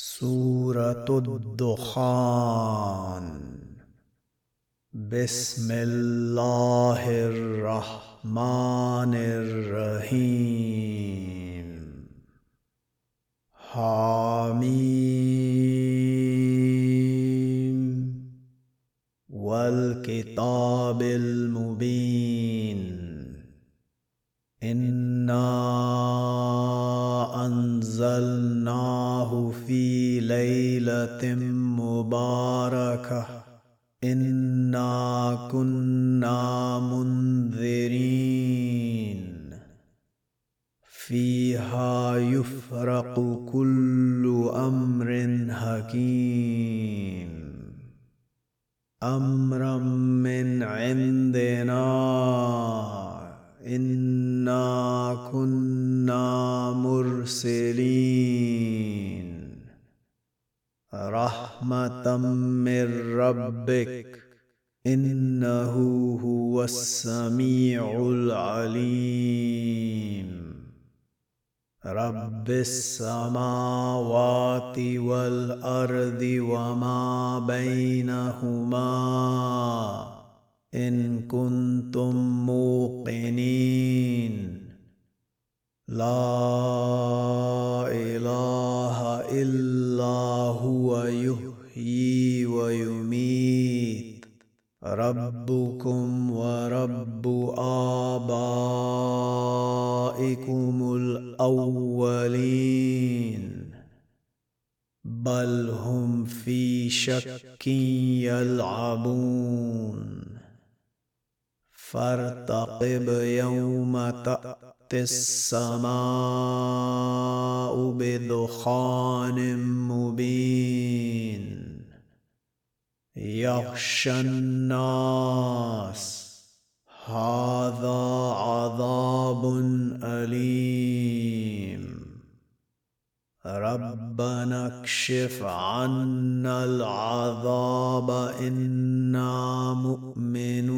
سورة الدخان. بسم الله الرحمن الرحيم. حميم والكتاب المبين. إِنَّا أنزلناه في ليلة مباركة. إنا كنا منذرين. فيها يفرق كل أمر حكيم. أمرا من عندنا. إنا كنا مرسلين رحمة من ربك. إنه هو السميع العليم. رب السماوات والأرض وما بينهما. إن كنتم موقنين. لا ربكم ورب آبائكم الأولين. بل هم في شك يلعبون. فارتقب يوم تأتي السماء بدخان مبين. يغشى الناس. هذا عذاب أليم. ربنا اكشف عنا العذاب إنا مؤمنون.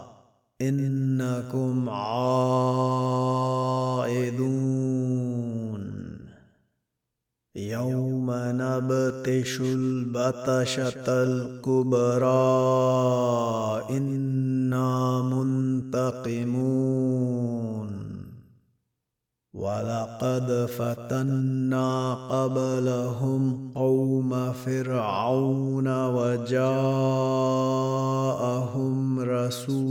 إنكم عائدون. يوم نبطش البطشة الكبرى. إنا منتقمون. ولقد فتنا قبلهم قوم فرعون وجاءهم رسول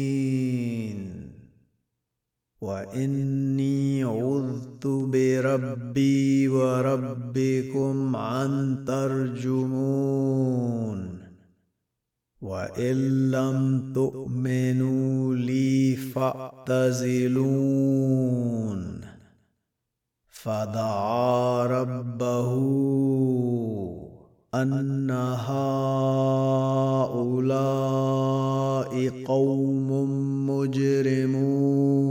وإني عذت بربي وربكم أن ترجمون وإن لم تؤمنوا لي فاعتزلون فدعا ربه أن هؤلاء قوم مجرمون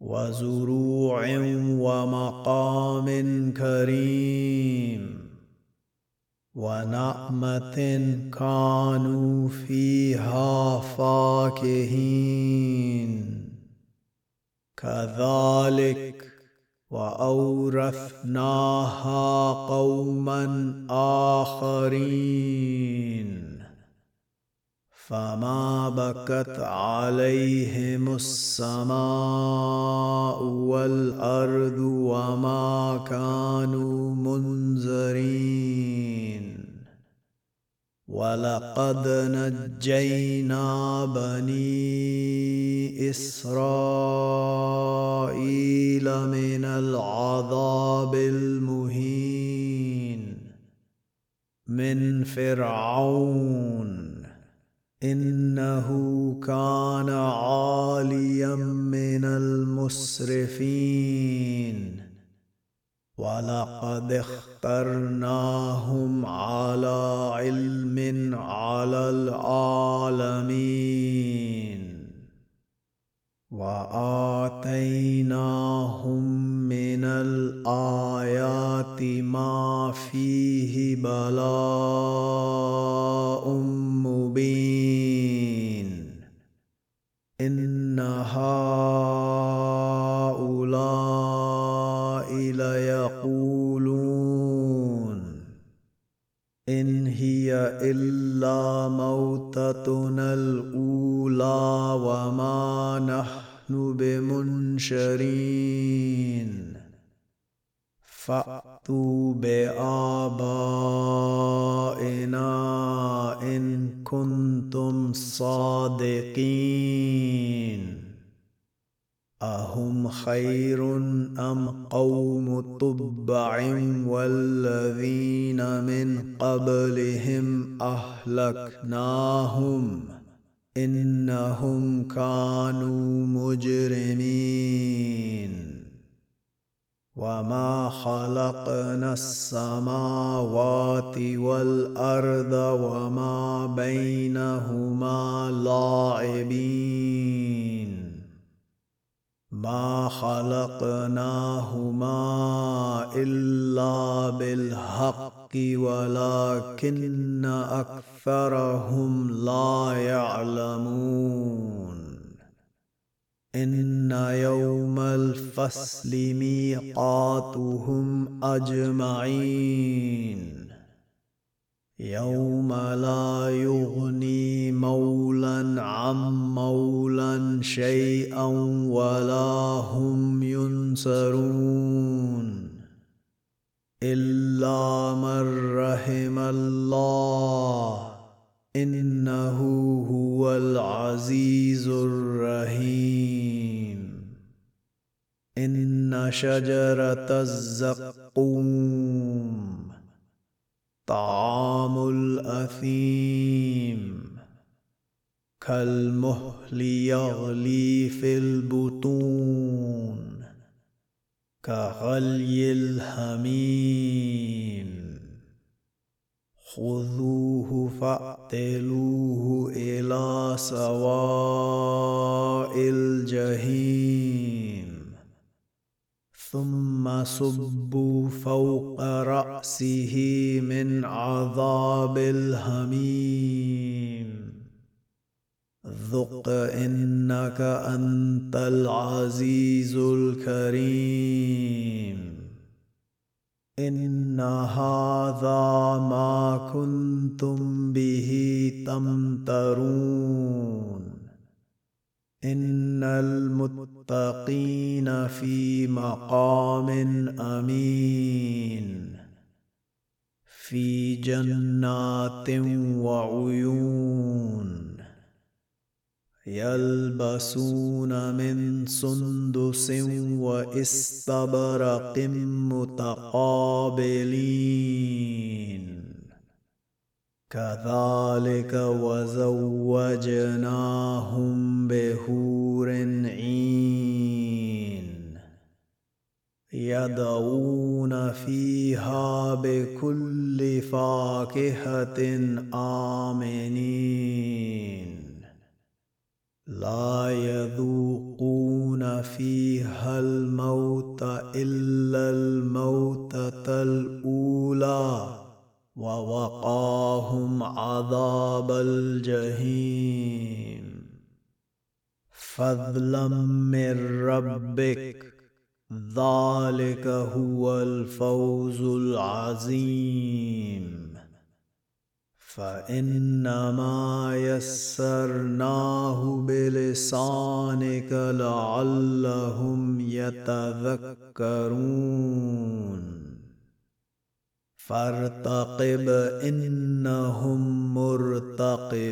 وزروع ومقام كريم ونعمة كانوا فيها فاكهين. كذلك وأورثناها قوما آخرين. فما بكت عليهم السماء والارض وما كانوا منذرين ولقد نجينا بني اسرائيل من العذاب المهين من فرعون إنه كان عاليا من المسرفين. ولقد اخترناهم على علم على العالمين. وآتيناهم من الآيات ما فيه بلاء. نحن بمنشرين. فأتوا بآبائنا إن كنتم صادقين. أهم خير أم قوم تبع والذين من قبلهم أهلكناهم؟ إنهم كانوا مجرمين. وما خلقنا السماوات والارض وما بينهما لاعبين. ما خلقناهما الا بالحق. ولكن أكثرهم لا يعلمون. إن يوم الفصل ميقاتهم أجمعين. يوم لا يغني مولا عن مولا شيئا ولا هم ينصرون. إلا من رحم الله إنه هو العزيز الرحيم. إن شجرة الزقوم طعام الأثيم كالمهل يغلي في البطون. كغلي الحميم خذوه فاعتلوه إلى سواء الجحيم. ثم صبوا فوق رأسه من عذاب الهميم. ذق إنك أنت العزيز الكريم. إن هذا ما كنتم به تمترون. إن المتقين في مقام أمين. في جنات وعيون. يلبسون من سندس واستبرق متقابلين. كذلك وزوجناهم بهور عين. يدعون فيها بكل فاكهة آمنين. لا يذوقون فيها الموت إلا الموتة الأولى ووقاهم عذاب الجحيم. فضلا من ربك ذلك هو الفوز العظيم. فإنما يسرناه بلسانك لعلهم يتذكرون. فارتقب إنهم مرتقبون.